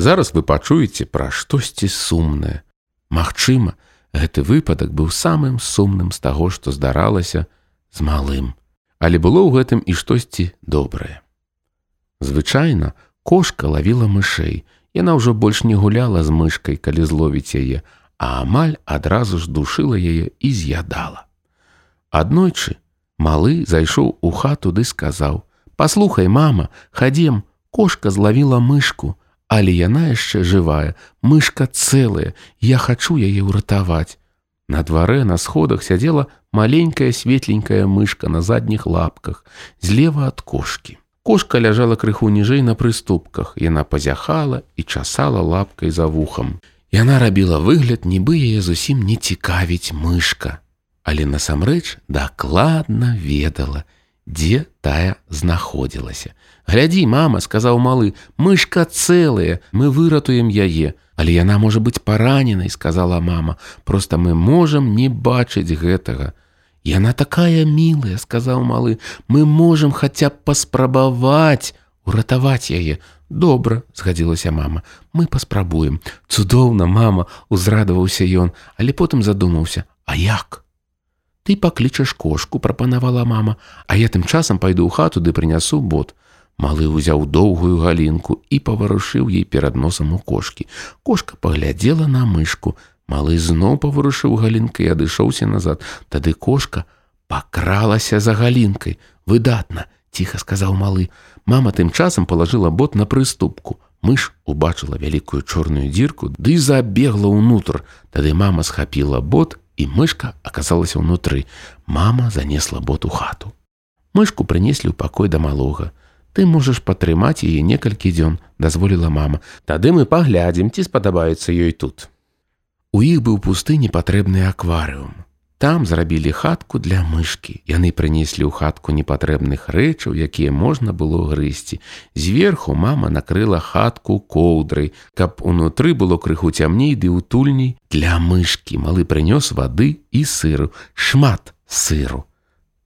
Зараз вы пачуеце пра штосьці сумнае. Магчыма, гэты выпадак быў самым сумным з таго, што здаралася з малым. Але было ў гэтым і штосьці добрае. Звычайна кошка лавіла мышэй. Яна ўжо больш не гуляла з мышкай, калі зловіць яе, а амаль адразу ж душыла яе і з'ядала. Аднойчы малы зайшоў у хату ды сказаў: « Паслухай, мама, хадзем, кошка злавіла мышку, але яна яшчэ жывая, мышка цэлая, я хачу яе ўратаваць. На дварэ на сходах сядзела маленькая светленькая мышка на задніх лапках, злева ад кошкі. Кошка ляжала крыху ніжэй на прыступках, яна пазяхала і часала лапкай за вухам. Яна рабіла выгляд, нібы яе зусім не цікавіць мышка. Але насамрэч дакладна ведала, дзе тая знаходзілася. Глядзі, мама, сказаў малы, мышка цэлая, мы выратуем яе, Але яна можа быць параненай, сказала мама, просто мы можам не бачыць гэтага. Яна такая мілая, сказаў малы, мы можам хаця б паспрабаваць уратаваць яе. Добра, згадзілася мама, мы паспрабуем. Цудоўна, мама, узрадаваўся ён, але потым задумаўся, А як? Ты паклічаш кошку, прапанавала мама, а я тым часам пайду ў хату ды прынясу бот. Малы ўзяў доўгую галінку і паварушыў ей перад носам у кошкі. Кошка паглядзела на мышку. Малы зноў паварушыў галінкай і адышоўся назад. Тады кошка пакралася за галінкай. Выдатна, ціха сказаў малы. Мама тым часам палажыла бот на прыступку. Мыш убачыла вялікую чорную дзірку, ды забегла ўнутр. Тады мама схапіла бот, і мышка аказалася ўнутры. Мама занесла бот у хату. Мышку прынеслі ў пакой да малога. Ты можаш падтрымаць яе некалькі дзён, дазволіла мама. Тады мы паглядзім, ці спадабаецца ёй тут. У іх быў пусты непатрэбны акварыум. Там зрабілі хатку для мышкі. Яны прынеслі ў хатку непатрэбных рэчаў, якія можна было грызці. Зверху мама накрыла хатку коўдрай, каб унутры было крыху цямней ды утульней для мышкі. Малы прынёс вады і сыру, шмат сыру.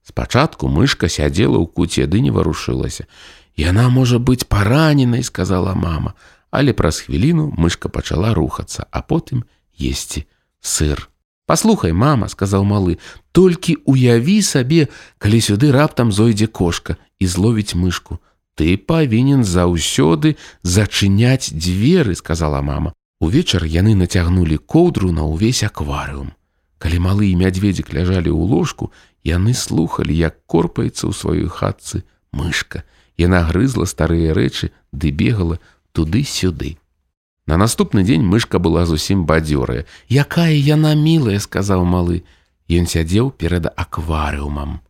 Спачатку мышка сядзела ў куце ды не варушылася. Яна можа быць параненай, сказала мама, але праз хвіліну мышка пачала рухацца, а потым есці сыр. Паслухай, мама, сказаў малы, толькі уяві сабе, калі сюды раптам зойдзе кошка і зловіць мышку. Ты павінен заўсёды зачыняць дзверы, сказала мама. Увечар яны нацягнулі коўдру на ўвесь акварыум. Калі малы і мядзведзік ляжалі ў ложку, яны слухали, як корпаецца ў сваёй хатцы мышка. Яна грызла старыя рэчы ды бегала туды-сюды. На наступны дзень мышка была зусім бадзёрая. Якая яна мілая, сказаў малы. Ён сядзеў перад акварыумам.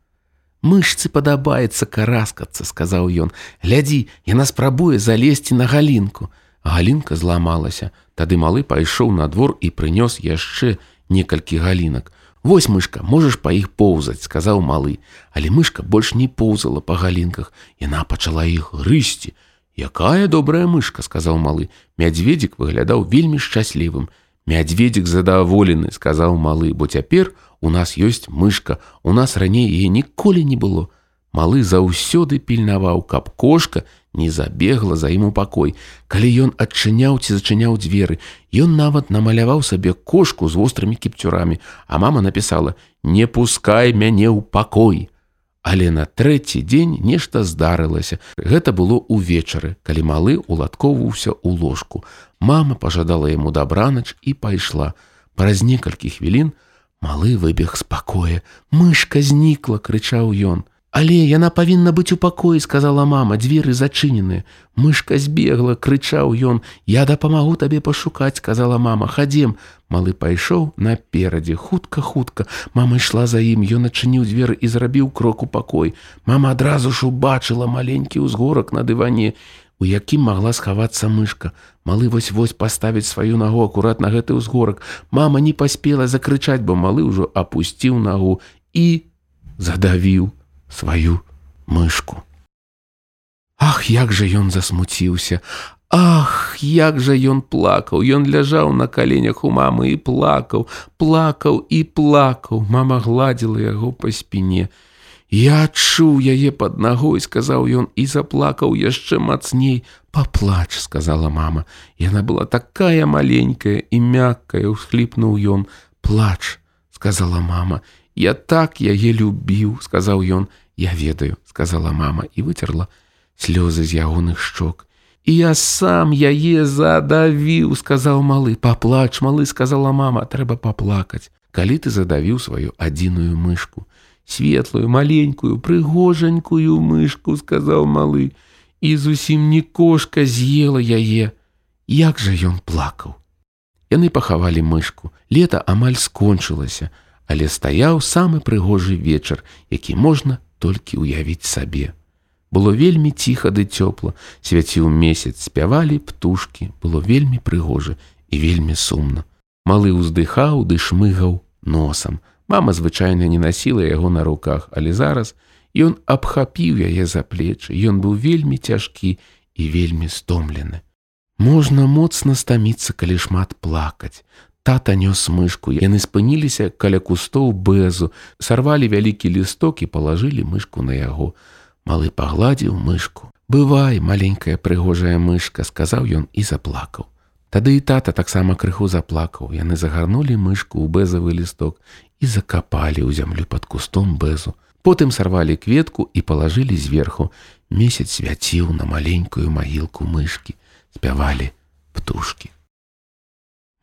Мышцы падабаецца караскацца, сказаў ён. Глядзі, яна спрабуе залезці на галінку. Галінка зламалася. Тады малы пайшоў на двор і прынёс яшчэ, некалькі галінак. Вось мышка, можаш па іх поўзаць, сказаў малы, але мышка больш не поўзала па галінках, яна пачала іх грысці. Якая добрая мышка, сказаў малы. Мядзведзік выглядаў вельмі шчаслівым. Мядзведзік задаволены, сказаў малы, бо цяпер у нас ёсць мышка, у нас раней яе ніколі не было. Малы заўсёды пільнаваў, каб кошка не забегла за ім у пакой. Калі ён адчыняў ці зачыняў дзверы, ён нават намаляваў сабе кошку з вострымі кіпцюрамі, а мама напісала: « Не пускай мяне ў пакой. Але на трэці дзень нешта здарылася. Гэта было ўвечары, калі малы уладкоўваўся ў ложку. Мама пажадала яму дабранач і пайшла. Праз некалькі хвілін малы выбег спакоя. Мышка знікла, крычаў ён. Але яна павінна быць у пакоі, сказала мама, дзверы зачыненыя. Мышка збегла, крычаў ён: « Я дапамагу табе пашукаць, сказала мама, хадзем. Малы пайшоў наперадзе, хутка, хутка. Мама ішла за ім, ён адчыніў дзверы і зрабіў крок у пакой. Мама адразу ж убачыла маленькі ўзгорак на дыване, у якім магла схавацца мышка. Малы вось-вось паставіць сваю нагу акурат на гэты ўзгорак. Мама не паспела закрычаць, бо малы ўжо апусціў нагу і задавіў сваю мышку. Ах, як жа ён засмуціўся! Ах, як жа ён плакаў, Ён ляжаў на каленях у мамы і плакаў, плакаў і плакаў. Мама гладзіла яго па спіне. Я адчуў яе пад нагой, сказаў ён і заплакаў яшчэ мацней. Паплач, сказала мама. Яна была такая маленькая і мяккая, усхліпнуў ён. Плач, сказала мама. Я так яе любіў, сказаў ён. Я ведаю, сказала мама і выцерла слёзы з ягоных шчок. І я сам яе задавіў, сказаў малы, паплач, малы, сказала мама, трэба паплакаць. Калі ты задавіў сваю адзіную мышку, светлую, маленькую, прыгожанькую мышку, сказаў малы, і зусім не кошка з'ела яе. Як жа ён плакаў. Яны пахавалі мышку. Лета амаль скончылася, але стаяў самы прыгожы вечар, які можна толькі ўявіць сабе. Было вельмі ціха ды цёпла, свяціў месяц, спявалі птушкі, было вельмі прыгожа і вельмі сумна. Малы ўздыхаў ды шмыгаў носам. Мама звычайна не насіла яго на руках, але зараз ён абхапіў яе за плечы. Ён быў вельмі цяжкі і вельмі стомлены. Можна моцна стаміцца, калі шмат плакаць. Тата нёс мышку. Яны спыніліся каля кустоў бэзу, сарвалі вялікі лісток і палажылі мышку на яго. Малы пагладзіў мышку. Бывай, маленькая прыгожая мышка, сказаў ён і заплакаў. Тады і тата таксама крыху заплакаў. Яны загарнулі мышку ў бэзавы лісток і закапалі ў зямлю пад кустом бэзу. Потым сарвалі кветку і палажылі зверху. Месяц свяціў на маленькую магілку мышкі, спявалі птушкі.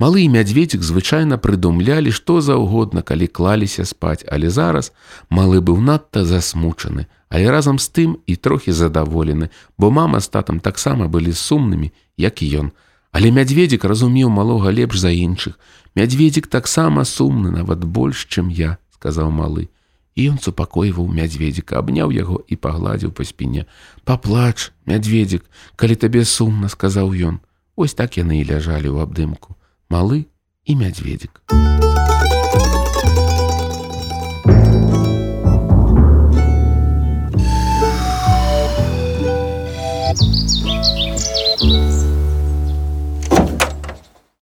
Малы мядзведзік звычайна прыдумлялі што заўгодна, калі клаліся спаць, але зараз малы быў надта засмучаны, але разам з тым і трохі задаволены, бо мама з татам таксама былі сумнымі, як і ён. Але мядзведзік разумеў малога лепш за іншых. Мядзведзік таксама сумны нават больш, чым я, сказаў малы. І ён супакойваў мядзведзіка, абняў яго і пагладзіў па спіне. Паплач, мядзведзік, калі табе сумна, сказаў ён. Вось так яны і ляжалі ў абдымку. Малы і мядзведзік.